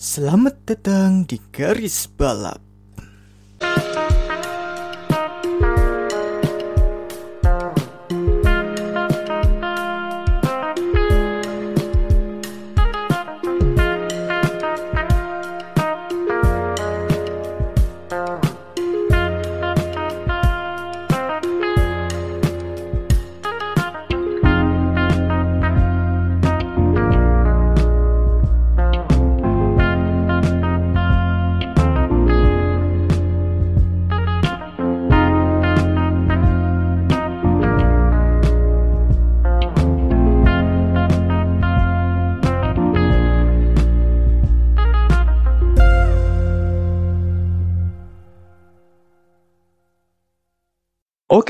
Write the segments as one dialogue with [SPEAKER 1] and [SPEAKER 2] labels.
[SPEAKER 1] Selamat datang di garis balap.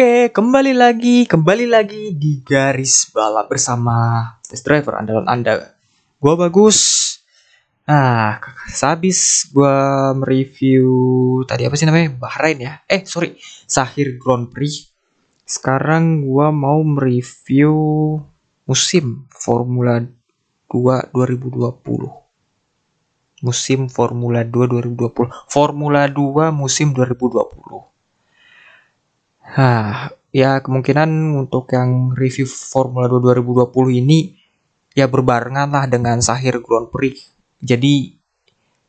[SPEAKER 1] Oke, kembali lagi, kembali lagi di garis balap bersama test driver andalan Anda. Gua bagus. Nah, sehabis gua mereview tadi apa sih namanya? Bahrain ya. Eh, sorry, Sahir Grand Prix. Sekarang gua mau mereview musim Formula 2 2020. Musim Formula 2 2020. Formula 2 musim 2020. Hah, ya kemungkinan untuk yang review Formula 2 2020 ini ya berbarengan lah dengan Sahir Grand Prix. Jadi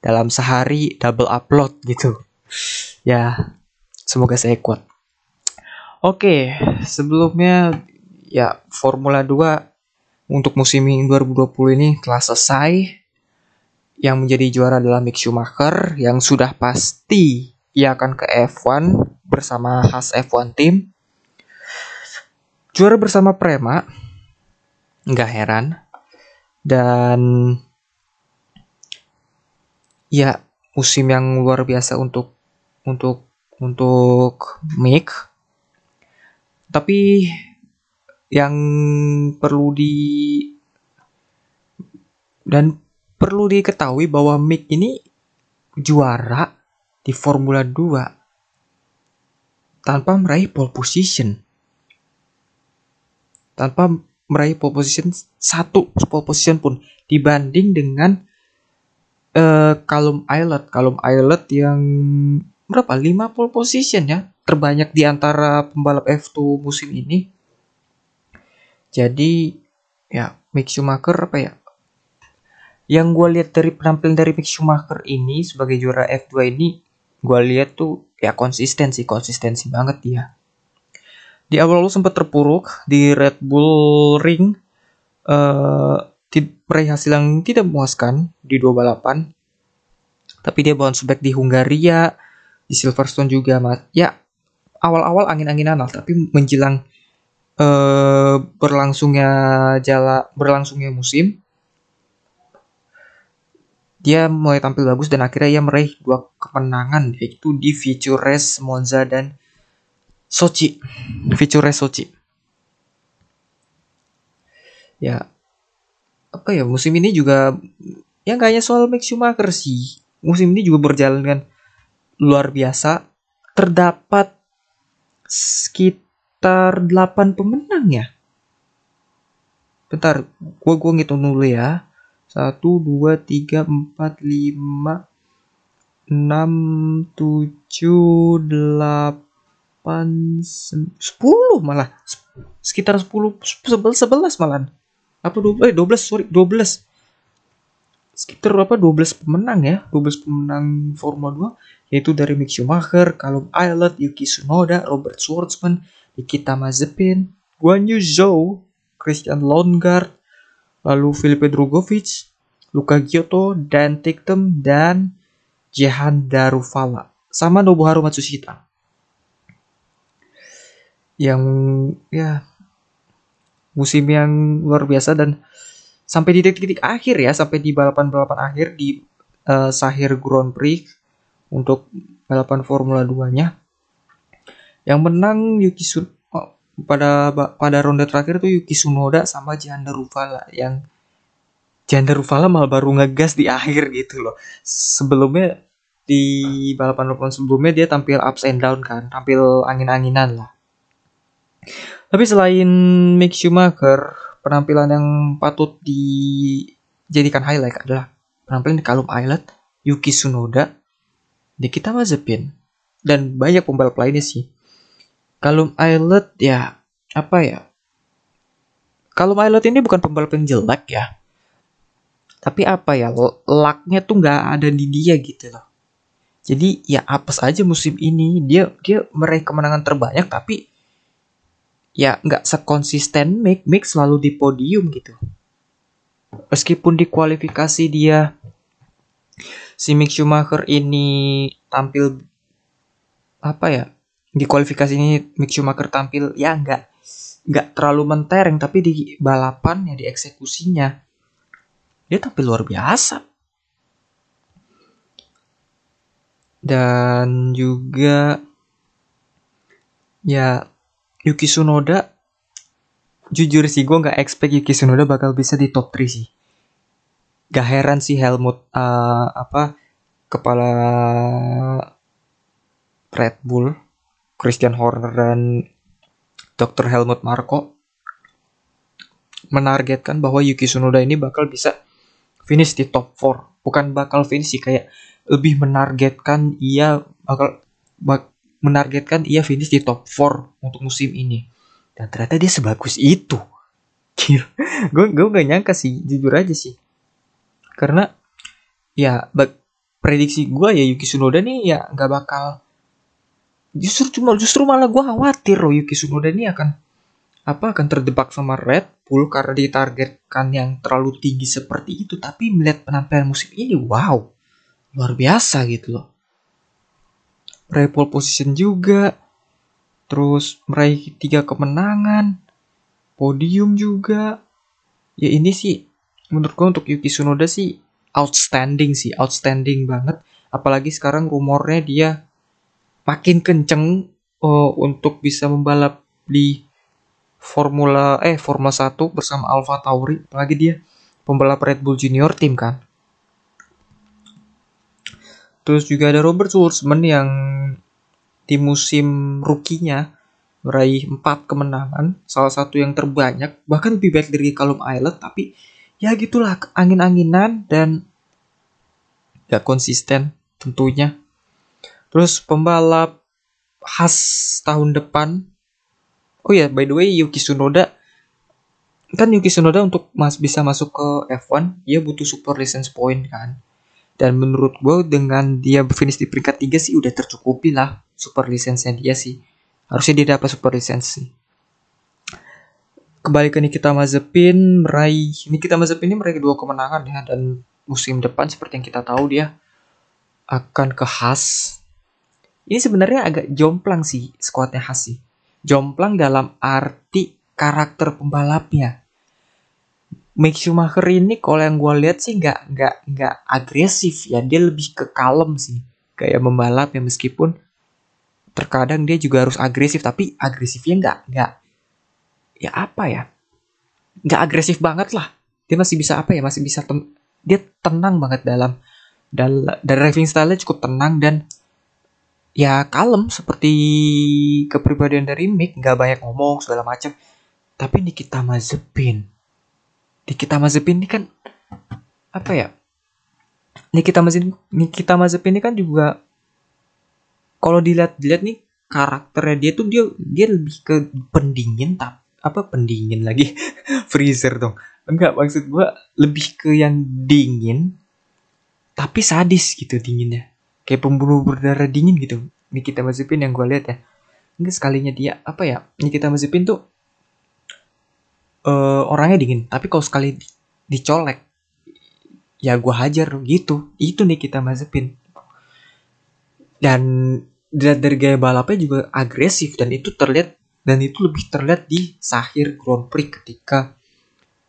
[SPEAKER 1] dalam sehari double upload gitu. Ya, semoga saya kuat. Oke, sebelumnya ya Formula 2 untuk musim 2020 ini telah selesai. Yang menjadi juara adalah Mick Schumacher yang sudah pasti ia akan ke F1 bersama khas F1 Team. Juara bersama Prema, nggak heran. Dan ya musim yang luar biasa untuk untuk untuk Mick. Tapi yang perlu di dan perlu diketahui bahwa Mick ini juara di Formula 2 tanpa meraih pole position. Tanpa meraih pole position satu pole position pun dibanding dengan uh, Islet. Callum Islet yang berapa? 5 pole position ya, terbanyak di antara pembalap F2 musim ini. Jadi ya Mick Schumacher apa ya? Yang gue lihat dari penampilan dari Mick Schumacher ini sebagai juara F2 ini gue lihat tuh ya konsistensi konsistensi banget dia. Di awal lu sempat terpuruk di Red Bull Ring uh, meraih hasil yang tidak memuaskan di dua balapan. Tapi dia bounce back di Hungaria di Silverstone juga mas. Ya awal-awal angin-anginan lah tapi menjelang uh, berlangsungnya jala berlangsungnya musim dia mulai tampil bagus dan akhirnya ia meraih dua kemenangan yaitu di Future Race Monza dan Sochi. Future Race Sochi. Ya apa ya musim ini juga ya gak hanya soal Max Schumacher sih. Musim ini juga berjalan dengan luar biasa. Terdapat sekitar 8 pemenang ya. Bentar, gua gua ngitung dulu ya satu dua tiga empat lima enam tujuh delapan sepuluh malah. Sekitar sepuluh sebelas sebelas malah apa dua eh dua belas sorry dua belas. Sekitar apa dua belas pemenang ya? dua belas pemenang Formula 2 yaitu dari Mick Schumacher, Callum Islet, Yuki Tsunoda, Robert Schwartzman, Nikita Mazepin, Guan Yu Zhou, Christian Longard, lalu Filipe Drugovic, Luka Giotto, Dan Tiktem, dan Jehan Darufala. Sama Nobuharu Matsushita. Yang ya musim yang luar biasa dan sampai di titik-titik akhir ya, sampai di balapan-balapan akhir di uh, Sahir Grand Prix untuk balapan Formula 2-nya. Yang menang Yuki Sun pada pada ronde terakhir tuh Yuki Tsunoda sama Janda Rufala yang Janda Rufala malah baru ngegas di akhir gitu loh. Sebelumnya di balapan-balapan sebelumnya dia tampil ups and down kan, tampil angin-anginan lah. Tapi selain Mick Schumacher, penampilan yang patut dijadikan highlight adalah penampilan di Kalum Island, Yuki Tsunoda, Nikita Mazepin, dan banyak pembalap lainnya sih. Kalum Island ya apa ya? Kalum Island ini bukan pembalap yang jelek ya. Tapi apa ya, lucknya tuh nggak ada di dia gitu loh. Jadi ya apes aja musim ini dia dia meraih kemenangan terbanyak tapi ya nggak sekonsisten Mick Mick selalu di podium gitu meskipun di kualifikasi dia si Mick Schumacher ini tampil apa ya di kualifikasi ini Mick Schumacher tampil ya nggak nggak terlalu mentereng tapi di balapan ya di eksekusinya dia tampil luar biasa. Dan juga ya Yuki Tsunoda jujur sih gue nggak expect Yuki Tsunoda bakal bisa di top 3 sih. Gak heran sih Helmut uh, apa kepala Red Bull Christian Horner dan Dr. Helmut Marko menargetkan bahwa Yuki Tsunoda ini bakal bisa finish di top 4 bukan bakal finish sih kayak lebih menargetkan ia bakal bak, menargetkan ia finish di top 4 untuk musim ini. Dan ternyata dia sebagus itu. gue gue gak nyangka sih, jujur aja sih. Karena ya prediksi gue ya Yuki Tsunoda nih ya nggak bakal justru cuma justru malah gue khawatir loh Yuki Tsunoda ini akan apa akan terjebak sama Red Bull karena ditargetkan yang terlalu tinggi seperti itu. Tapi melihat penampilan musim ini wow luar biasa gitu loh. Meraih pole position juga terus meraih tiga kemenangan podium juga. Ya ini sih menurut gue untuk Yuki Tsunoda sih outstanding sih outstanding banget. Apalagi sekarang rumornya dia makin kenceng uh, untuk bisa membalap di Formula eh Formula 1 bersama Alfa Tauri. Apalagi dia? Pembalap Red Bull Junior Team kan? Terus juga ada Robert Schwarzman yang di musim rukinya meraih 4 kemenangan, salah satu yang terbanyak, bahkan lebih baik dari Calum Island, tapi ya gitulah angin-anginan dan gak konsisten tentunya. Terus pembalap khas tahun depan, oh ya by the way Yuki Tsunoda kan Yuki Tsunoda untuk mas bisa masuk ke F1 dia butuh super license point kan dan menurut gue dengan dia finish di peringkat 3 sih udah tercukupi lah super lisensinya dia sih. Harusnya dia dapat super lisensi. Kembali ke Nikita Mazepin meraih Nikita Mazepin ini meraih dua kemenangan ya dan musim depan seperti yang kita tahu dia akan ke Haas. Ini sebenarnya agak jomplang sih skuadnya Haas sih. Jomplang dalam arti karakter pembalapnya. Mick Schumacher ini kalau yang gue lihat sih nggak nggak nggak agresif ya. Dia lebih ke kalem sih kayak membalap ya. Meskipun terkadang dia juga harus agresif tapi agresifnya nggak nggak ya apa ya? Nggak agresif banget lah. Dia masih bisa apa ya? Masih bisa ten dia tenang banget dalam dan driving style cukup tenang dan ya kalem seperti kepribadian dari Mick nggak banyak ngomong segala macam tapi Nikita Mazepin. Nikita Mazepin ini kan apa ya? Nikita Mazepin Nikita Mazepin ini kan juga kalau dilihat-lihat nih karakternya dia tuh dia dia lebih ke pendingin tak apa pendingin lagi. Freezer dong. Enggak maksud gua lebih ke yang dingin tapi sadis gitu dinginnya kayak pembunuh berdarah dingin gitu. Nikita Mazepin yang gue lihat ya. Enggak sekalinya dia apa ya Nikita Mazepin tuh uh, orangnya dingin. Tapi kalau sekali dicolek ya gue hajar gitu. Itu nih kita Mazepin. Dan dari gaya balapnya juga agresif dan itu terlihat dan itu lebih terlihat di Sahir Grand Prix ketika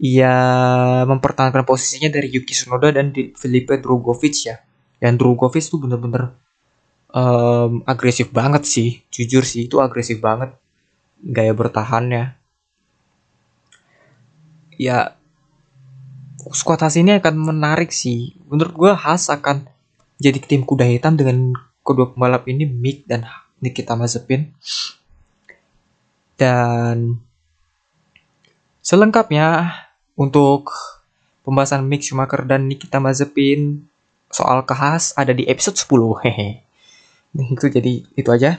[SPEAKER 1] ia mempertahankan posisinya dari Yuki Tsunoda dan di Felipe Drugovich ya dan Drugovich tuh bener-bener um, agresif banget sih jujur sih itu agresif banget gaya bertahannya ya skuad Haas ini akan menarik sih. Menurut gue Haas akan jadi tim kuda hitam dengan kedua pembalap ini Mick dan Nikita Mazepin. Dan selengkapnya untuk pembahasan Mick Schumacher dan Nikita Mazepin soal kehas ada di episode 10 hehe. Itu jadi itu aja.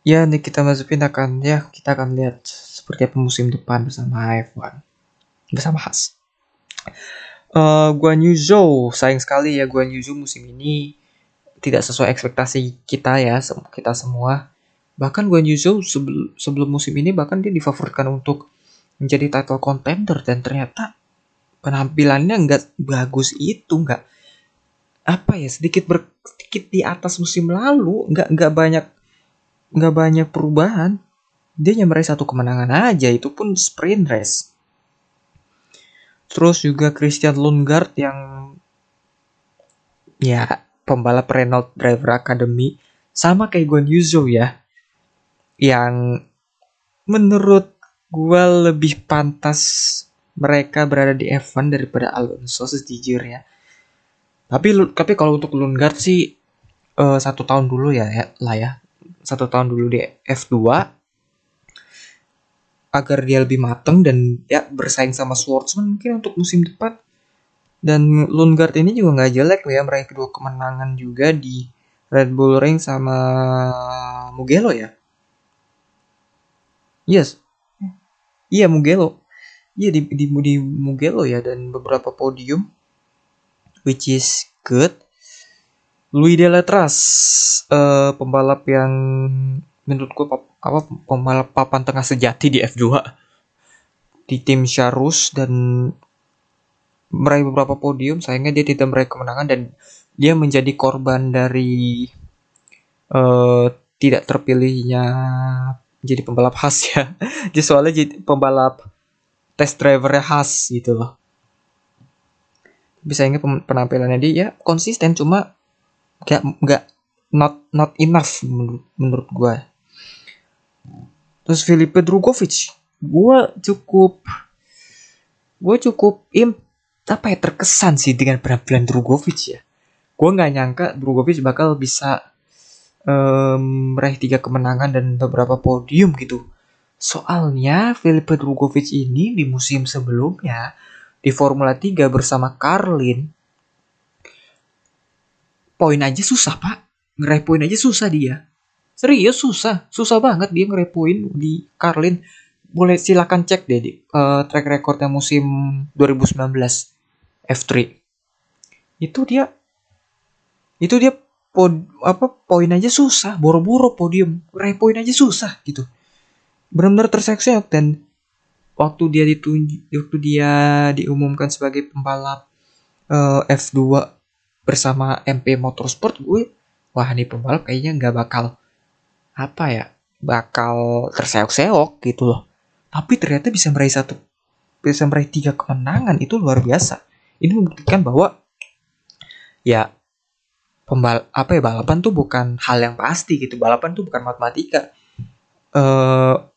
[SPEAKER 1] Ya Nikita Mazepin akan ya kita akan lihat seperti apa musim depan bersama F1 bersama Haas uh, Guan Yu Zhou sayang sekali ya Guan Yu Zhou musim ini tidak sesuai ekspektasi kita ya kita semua. Bahkan Guan Yu Zhou sebelum sebelum musim ini bahkan dia difavoritkan untuk menjadi title contender dan ternyata penampilannya nggak bagus itu nggak apa ya sedikit ber, sedikit di atas musim lalu nggak nggak banyak nggak banyak perubahan. Dia hanya meraih satu kemenangan aja itu pun sprint race. Terus juga Christian Lundgaard yang ya pembalap Renault Driver Academy sama kayak Guan Yuzo ya yang menurut gue lebih pantas mereka berada di F1 daripada Alonso sejujurnya tapi tapi kalau untuk Lundgaard sih uh, satu tahun dulu ya, ya lah ya. Satu tahun dulu di F2 agar dia lebih mateng dan ya bersaing sama Schwartzman mungkin untuk musim depan. Dan Lundgaard ini juga nggak jelek ya meraih kedua kemenangan juga di Red Bull Ring sama Mugello ya. Yes. Iya Mugello. Iya di, di, di Mugello ya dan beberapa podium which is good. Louis Delatras, uh, pembalap yang menurutku apa pembalap papan tengah sejati di F2 di tim Charus dan meraih beberapa podium sayangnya dia tidak meraih kemenangan dan dia menjadi korban dari uh, tidak terpilihnya jadi pembalap khas ya. Jadi soalnya jadi pembalap test driver khas gitu loh bisa ingat penampilannya dia ya konsisten cuma gak nggak not not enough menurut menurut gue terus Filipe Drugovic gue cukup gue cukup im apa ya terkesan sih dengan penampilan Drugovic ya. Gue nggak nyangka Drugovic bakal bisa um, meraih tiga kemenangan dan beberapa podium gitu. Soalnya Filipe Drugovic ini di musim sebelumnya di Formula 3 bersama Carlin poin aja susah pak. Ngeraih poin aja susah dia. Serius susah. Susah banget dia ngeraih poin di Carlin boleh silakan cek deh di uh, track recordnya musim 2019 F3 itu dia itu dia pod, apa poin aja susah. Boro-boro podium. Ngeraih poin aja susah gitu. Benar-benar terseok-seok dan waktu dia ditunjuk waktu dia diumumkan sebagai pembalap uh, eh, F2 bersama MP Motorsport gue wah nih pembalap kayaknya nggak bakal apa ya bakal terseok-seok gitu loh. Tapi ternyata bisa meraih satu bisa meraih tiga kemenangan itu luar biasa. Ini membuktikan bahwa ya pembal apa ya balapan tuh bukan hal yang pasti gitu balapan tuh bukan matematika. Uh,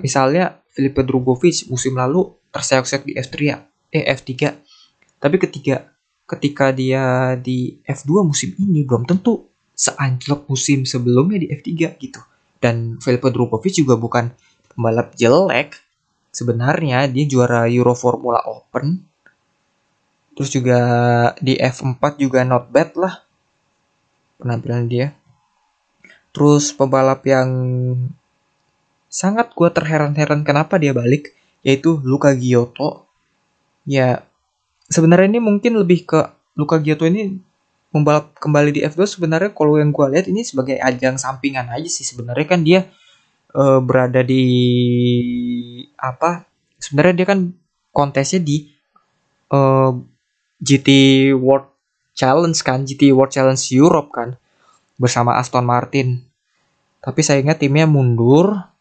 [SPEAKER 1] misalnya Filipe Drugovic musim lalu terseok-seok di F3 ya, eh F3. Tapi ketika ketika dia di F2 musim ini belum tentu seanjlok musim sebelumnya di F3 gitu. Dan Filipe Drugovic juga bukan pembalap jelek. Sebenarnya dia juara Euro Formula Open. Terus juga di F4 juga not bad lah penampilan dia. Terus pembalap yang sangat gue terheran-heran kenapa dia balik yaitu Luka Giotto ya sebenarnya ini mungkin lebih ke Luka Giotto ini membalap kembali di F2 sebenarnya kalau yang gue lihat ini sebagai ajang sampingan aja sih. Sebenarnya kan dia uh, berada di apa sebenarnya dia kan kontesnya di uh, eh, GT World Challenge kan GT World Challenge Europe kan bersama Aston Martin. Tapi sayangnya timnya mundur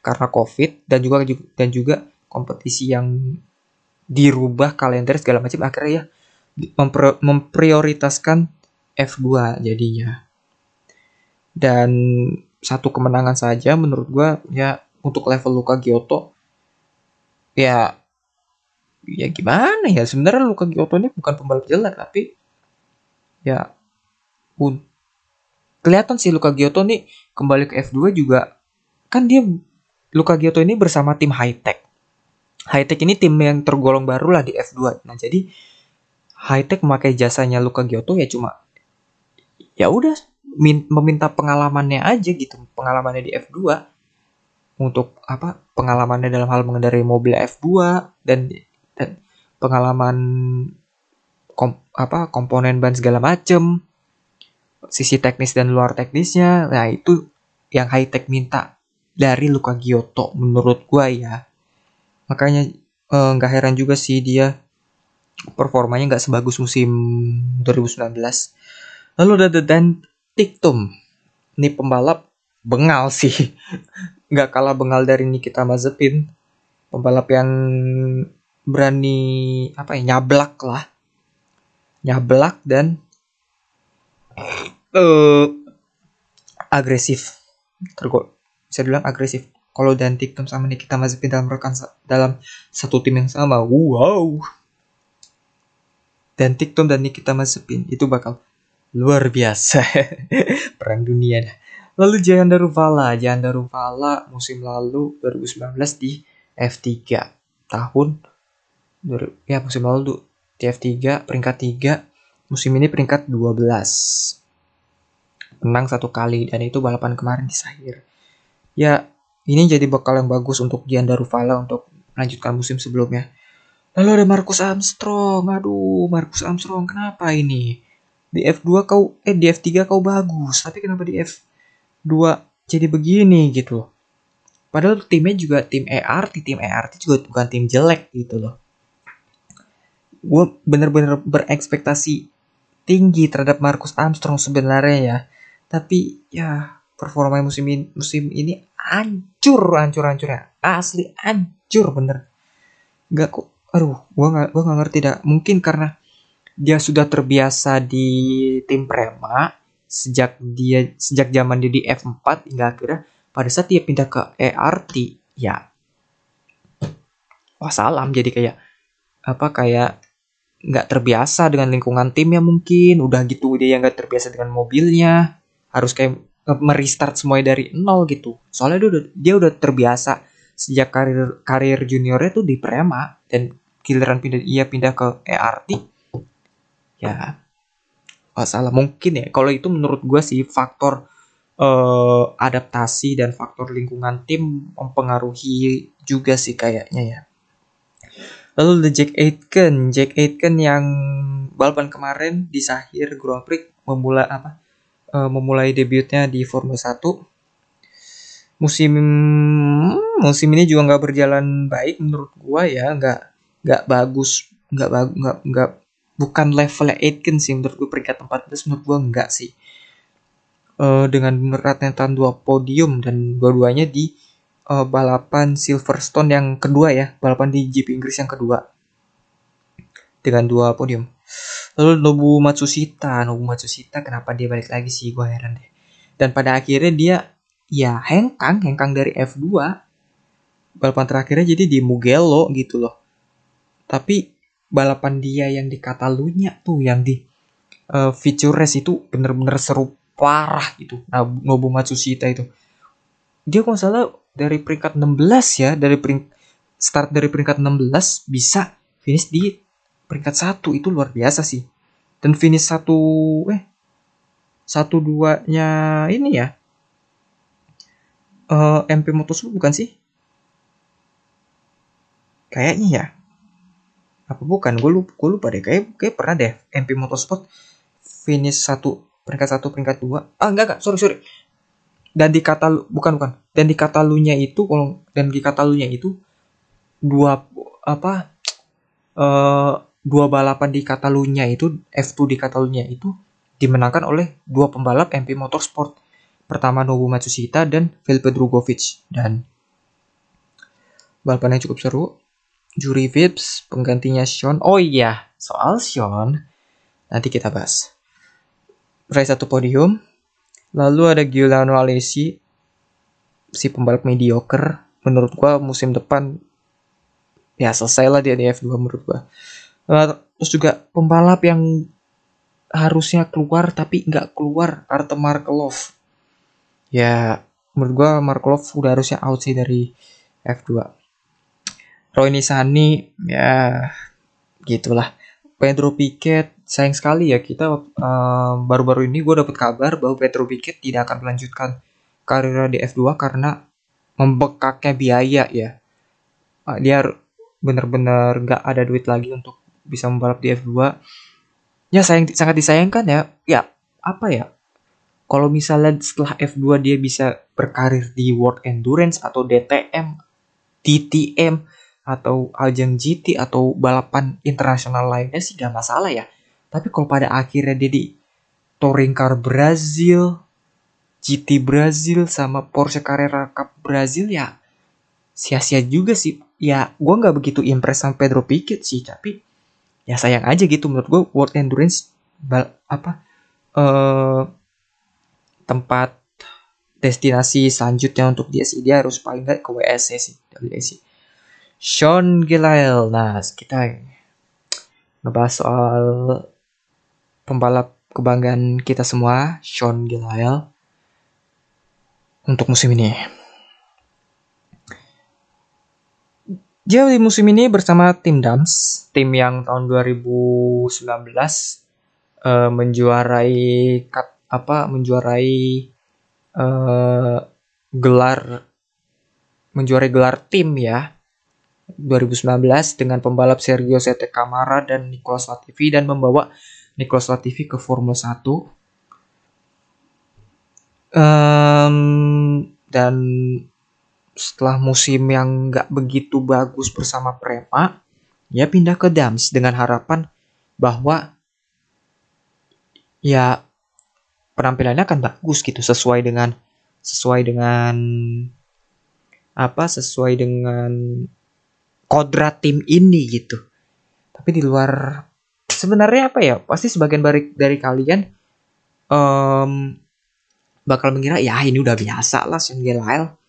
[SPEAKER 1] karena COVID dan juga dan juga kompetisi yang dirubah kalender segala macam akhirnya ya memprioritaskan F2 jadinya. Dan satu kemenangan saja menurut gua ya untuk level Luka Giotto ya ya gimana ya sebenarnya Luka Giotto ini bukan pembalap jelek tapi ya un, kelihatan sih Luka Giotto nih kembali ke F2 juga kan dia Luka Giotto ini bersama tim high tech. High Tech ini tim yang tergolong baru lah di F2. Nah, jadi High Tech memakai jasanya Luka Giotto ya cuma ya udah meminta pengalamannya aja gitu, pengalamannya di F2 untuk apa? Pengalamannya dalam hal mengendarai mobil F2 dan dan pengalaman kom, apa komponen ban segala macem sisi teknis dan luar teknisnya nah itu yang high tech minta dari Luka Giotto menurut gua ya. Makanya eh, nggak uh, heran juga sih dia performanya nggak sebagus musim 2019 lalu ada The Tiktum ini pembalap bengal sih. Nggak kalah bengal dari Nikita Mazepin. Pembalap yang berani apa ya nyablak lah. Nyablak dan uh, agresif. Tergol bisa bilang agresif. Kalau dan Tiktum sama Nikita Mazepin dalam rekan dalam satu tim yang sama wow. Dan Tiktum dan Nikita Mazepin itu bakal luar biasa. Perang dunia lalu Jayanda Ruvala Jayanda Ruvala musim lalu 2019 di F3 tahun ya musim lalu tuh di F3 peringkat 3 musim ini peringkat 12 menang satu kali dan itu balapan kemarin di Sahir ya ini jadi bekal yang bagus untuk Gianda Ruvala untuk melanjutkan musim sebelumnya. Lalu ada Marcus Armstrong. Aduh, Marcus Armstrong kenapa ini? Di F2 kau eh di F3 kau bagus, tapi kenapa di F2 jadi begini gitu. Padahal timnya juga tim ERT, tim ERT juga bukan tim jelek gitu loh. Gue bener-bener berekspektasi tinggi terhadap Marcus Armstrong sebenarnya ya. Tapi ya performa musim ini, musim ini hancur hancur hancurnya asli hancur bener. Nggak kok aduh gua nggak gua nggak ngerti dah. Mungkin karena dia sudah terbiasa di tim Prema sejak dia sejak zaman dia di F4 hingga akhirnya pada saat dia pindah ke ERT ya wah salam jadi kayak apa kayak nggak terbiasa dengan lingkungan timnya mungkin. Udah gitu dia yang nggak terbiasa dengan mobilnya. Harus kayak merestart semuanya dari nol gitu. Soalnya dia udah dia udah terbiasa sejak karir karir juniornya tuh di Prema dan giliran pindah ia pindah ke ERT ya oh, salah. Mungkin ya kalau itu menurut gue sih faktor uh, adaptasi dan faktor lingkungan tim mempengaruhi juga sih kayaknya ya. Lalu the Jack Aitken. Jack Aitken yang balapan kemarin di Sahir Grand Prix memulai apa uh, memulai debutnya di Formula 1 musim musim ini juga nggak berjalan baik menurut gua ya. Nggak nggak bagus nggak bagus nggak nggak bukan levelnya Aitken sih menurut gua peringkat 14 menurut gua nggak sih. Uh, dengan rentetan dua podium dan dua-duanya di uh, balapan Silverstone yang kedua ya. Balapan di GP Inggris yang kedua. Dengan dua podium Lalu Nobu Matsushita, Nobu Matsushita kenapa dia balik lagi sih gue heran deh. Dan pada akhirnya dia ya hengkang, hengkang dari F2. Balapan terakhirnya jadi di Mugello gitu loh. Tapi balapan dia yang di Catalunya tuh yang di uh, feature race itu bener-bener seru parah gitu. Nah, Nobu Matsushita itu. Dia kalau salah dari peringkat 16 ya, dari peringkat start dari peringkat 16 bisa finish di peringkat satu itu luar biasa sih dan finish satu eh satu duanya ini ya. Uh, eh, MP Motorsport bukan sih? Kayaknya ya. Apa bukan? Gue lupa, gue lupa deh. Kayak kayak pernah deh MP Motorsport finish satu peringkat satu peringkat dua. Ah enggak enggak. Sorry sorry. Dan di kata bukan bukan. Dan di katalunya itu kalau dan di katalunya itu dua apa uh, dua balapan di Catalunya itu F2 di Catalunya itu dimenangkan oleh dua pembalap MP Motorsport. Pertama Nobu Matsushita dan Felipe Drugovic dan balapan yang cukup seru. Juri Vips, penggantinya Sean. Oh iya, soal Sean nanti kita bahas. Race satu podium. Lalu ada Giuliano Alesi, si pembalap mediocre. Menurut gua musim depan ya selesai lah dia di F2 menurut gua. Uh, terus juga pembalap yang harusnya keluar tapi nggak keluar Arte Markelov. Ya menurut gua Markelov udah harusnya out sih dari F2. Roy Nisani ya gitulah Pedro Piquet sayang sekali ya kita uh, baru-baru ini gue dapet kabar bahwa Pedro Piquet tidak akan melanjutkan karirnya di F2 karena membekaknya biaya ya uh, dia benar-benar gak ada duit lagi untuk bisa membalap di F2 ya sayang sangat disayangkan ya ya apa ya kalau misalnya setelah F2 dia bisa berkarir di World Endurance atau DTM, TTM atau ajang GT atau balapan internasional lainnya sih gak masalah ya. Tapi kalau pada akhirnya dia di Touring Car Brazil, GT Brazil sama Porsche Carrera Cup Brazil ya sia-sia juga sih. Ya gue nggak begitu impress sama Pedro Piquet sih, tapi ya sayang aja gitu. Menurut gue World Endurance bal apa uh, tempat destinasi selanjutnya untuk dia sih. Dia harus paling nggak ke WSC sih WSC Sean Gilael nah kita ngebahas soal pembalap kebanggaan kita semua Sean Gilael untuk musim ini dia di musim ini bersama tim Dams. Tim yang tahun 2019 uh, menjuarai cut apa menjuarai uh, gelar menjuarai gelar tim ya 2019 dengan pembalap Sergio Sete Camara dan Nicolas Latifi dan membawa Nicolas Latifi ke Formula 1 um, dan setelah musim yang nggak begitu bagus bersama Prema ya pindah ke Dams dengan harapan bahwa ya penampilannya akan bagus gitu sesuai dengan sesuai dengan apa sesuai dengan kodrat tim ini gitu. Tapi di luar sebenarnya apa ya pasti sebagian dari dari kalian um, bakal mengira ya ini udah biasa lah Sean Gelael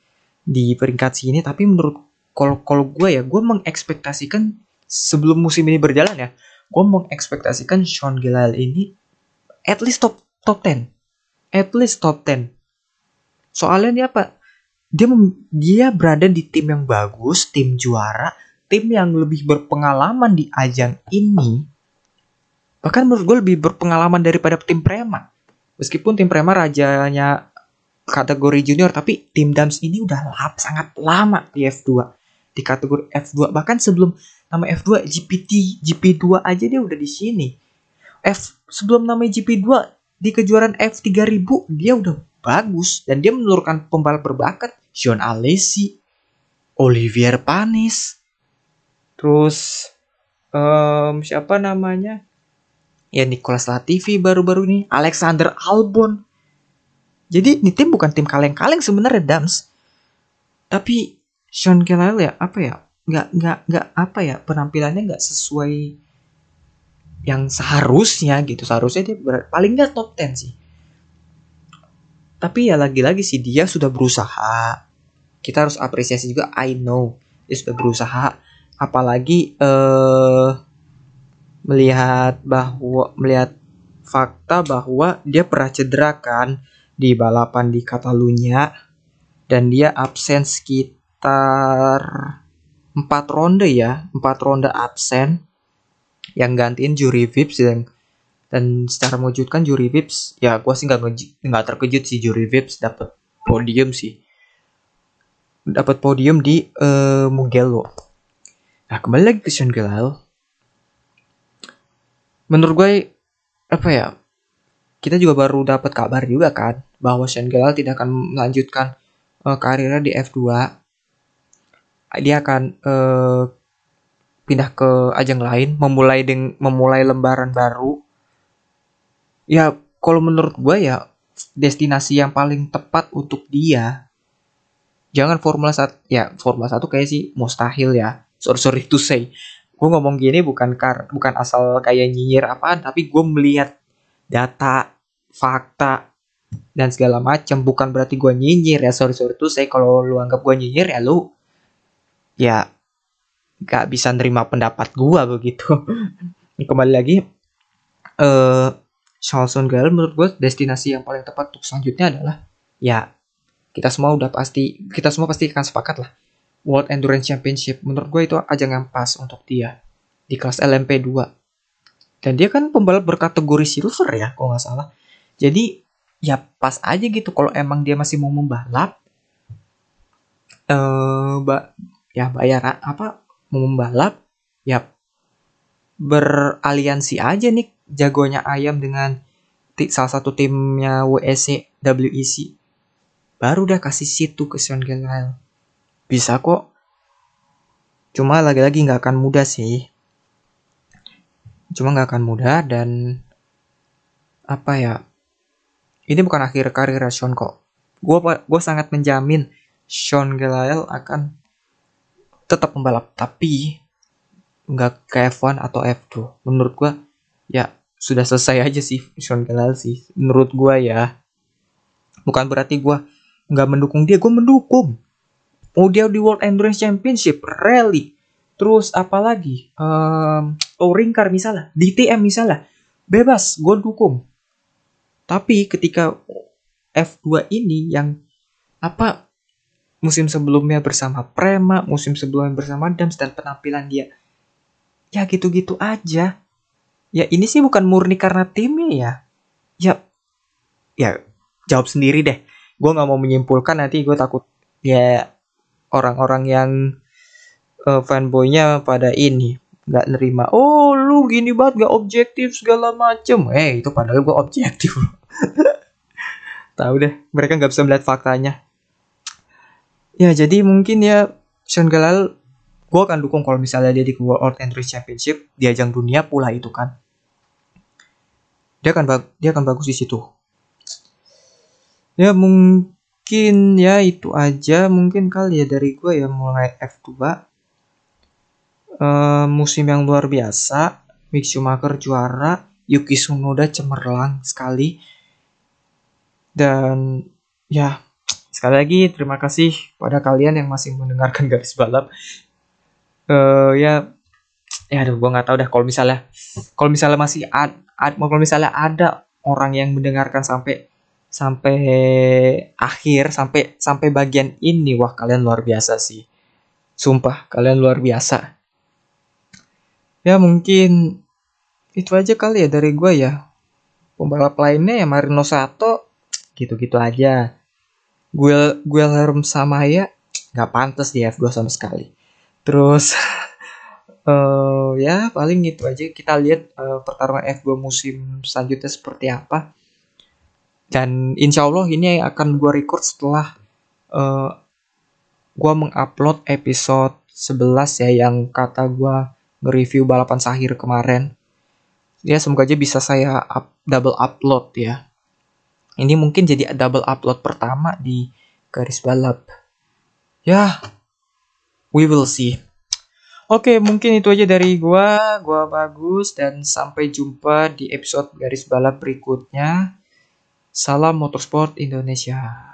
[SPEAKER 1] di peringkat sini tapi menurut kalau kalau gue ya gue mengekspektasikan sebelum musim ini berjalan ya gue mengekspektasikan Sean Gelael ini at least top top 10 at least top 10. Soalnya dia apa? Dia dia berada di tim yang bagus, tim juara, tim yang lebih berpengalaman di ajang ini. Bahkan menurut gue lebih berpengalaman daripada tim Prema. Meskipun tim Prema rajanya kategori junior, tapi tim Dams ini udah lap, sangat lama di F2. Di kategori F2. Bahkan sebelum nama F2, GPT, GP2 aja dia udah di sini. F sebelum nama GP2 di kejuaraan F3000 dia udah bagus dan dia menurunkan pembalap berbakat John Alesi, Olivier Panis, terus um, siapa namanya? Ya Nicolas Latifi baru-baru ini, Alexander Albon. Jadi ini tim bukan tim kaleng-kaleng sebenarnya Dams. Tapi Sean Kelly ya apa ya? Nggak nggak nggak apa ya penampilannya nggak sesuai yang seharusnya gitu seharusnya dia paling nggak top 10 sih tapi ya lagi-lagi sih dia sudah berusaha kita harus apresiasi juga I know dia sudah berusaha apalagi eh melihat bahwa melihat fakta bahwa dia pernah cedera kan di balapan di Catalunya dan dia absen sekitar empat ronde ya empat ronde absen yang gantiin Juri Vips yang dan secara mewujudkan Juri Vips ya gue sih nggak nggak terkejut sih Juri Vips dapat podium sih dapat podium di uh, Mugello. Nah kembali lagi ke Sean Gelael. Menurut gue apa ya kita juga baru dapat kabar juga kan bahwa Sean Gelael tidak akan melanjutkan uh, karirnya di F2. Dia akan uh, pindah ke ajang lain, memulai deng memulai lembaran baru. Ya, kalau menurut gue ya destinasi yang paling tepat untuk dia. Jangan Formula 1, ya Formula 1 kayak sih mustahil ya. Sorry, sorry to say. Gue ngomong gini bukan kar bukan asal kayak nyinyir apaan, tapi gue melihat data, fakta, dan segala macam. Bukan berarti gue nyinyir ya, sorry sorry to say. Kalau lu anggap gue nyinyir ya lu ya gak bisa nerima pendapat gua begitu. Kembali lagi, eh uh, Charleston Gale menurut gue destinasi yang paling tepat untuk selanjutnya adalah ya kita semua udah pasti kita semua pasti akan sepakat lah World Endurance Championship. Menurut gue itu ajang yang pas untuk dia di kelas LMP2. Dan dia kan pembalap berkategori silver ya, kalau nggak salah. Jadi ya pas aja gitu kalau emang dia masih mau membalap. Eh, uh, ya bayar apa mau membalap ya beraliansi aja nih jagonya ayam dengan salah satu timnya WEC WEC baru udah kasih situ ke Sean Gelael bisa kok cuma lagi-lagi nggak akan mudah sih cuma nggak akan mudah dan apa ya ini bukan akhir karir Sean kok. Gue gue sangat menjamin Sean Gelael akan tetap membalap tapi nggak ke F1 atau F2 menurut gue ya sudah selesai aja sih Sean Gelael sih menurut gue ya. Bukan berarti gue nggak mendukung dia gue mendukung. Mau dia di World Endurance Championship, rally, terus apalagi um, touring car misalnya, DTM misalnya, bebas, gue dukung. Tapi ketika F2 ini yang apa musim sebelumnya bersama Prema, musim sebelumnya bersama Dams dan penampilan dia ya gitu-gitu aja. Ya ini sih bukan murni karena timnya ya. Ya ya jawab sendiri deh. Gue nggak mau menyimpulkan nanti gue takut ya orang-orang yang uh, fanboynya pada ini. Nggak nerima oh lu gini banget gak objektif segala macem. Eh itu padahal gue objektif. Tahu deh mereka nggak bisa melihat faktanya. Ya jadi mungkin ya Sean Galal gue akan dukung kalau misalnya dia di World Endurance Championship di ajang dunia pula itu kan. Dia akan dia akan bagus di situ. Ya mungkin ya itu aja mungkin kali ya dari gue ya mulai F2 uh, musim yang luar biasa Mick Schumacher juara Yuki Tsunoda cemerlang sekali. Dan ya sekali lagi terima kasih pada kalian yang masih mendengarkan garis balap. Uh, ya ya aduh gue nggak tahu dah kalau misalnya kalau misalnya masih ad, ad kalau misalnya ada orang yang mendengarkan sampai sampai akhir sampai sampai bagian ini wah kalian luar biasa sih. Sumpah kalian luar biasa ya mungkin itu aja kali ya dari gue ya. Pembalap lainnya ya Marino Sato gitu-gitu aja. Gue gue Helm sama ya nggak pantas di F2 sama sekali. Terus uh, ya paling itu aja. Kita lihat uh, pertarungan F2 musim selanjutnya seperti apa. Dan insya Allah ini akan gue record setelah uh, eh, gue mengupload episode 11 ya yang kata gue nge-review balapan Sahir kemarin. Ya semoga aja bisa saya up, double upload ya. Ini mungkin jadi double upload pertama di garis balap. Ya, we will see. Oke, mungkin itu aja dari gua. Gua bagus dan sampai jumpa di episode garis balap berikutnya. Salam Motorsport Indonesia.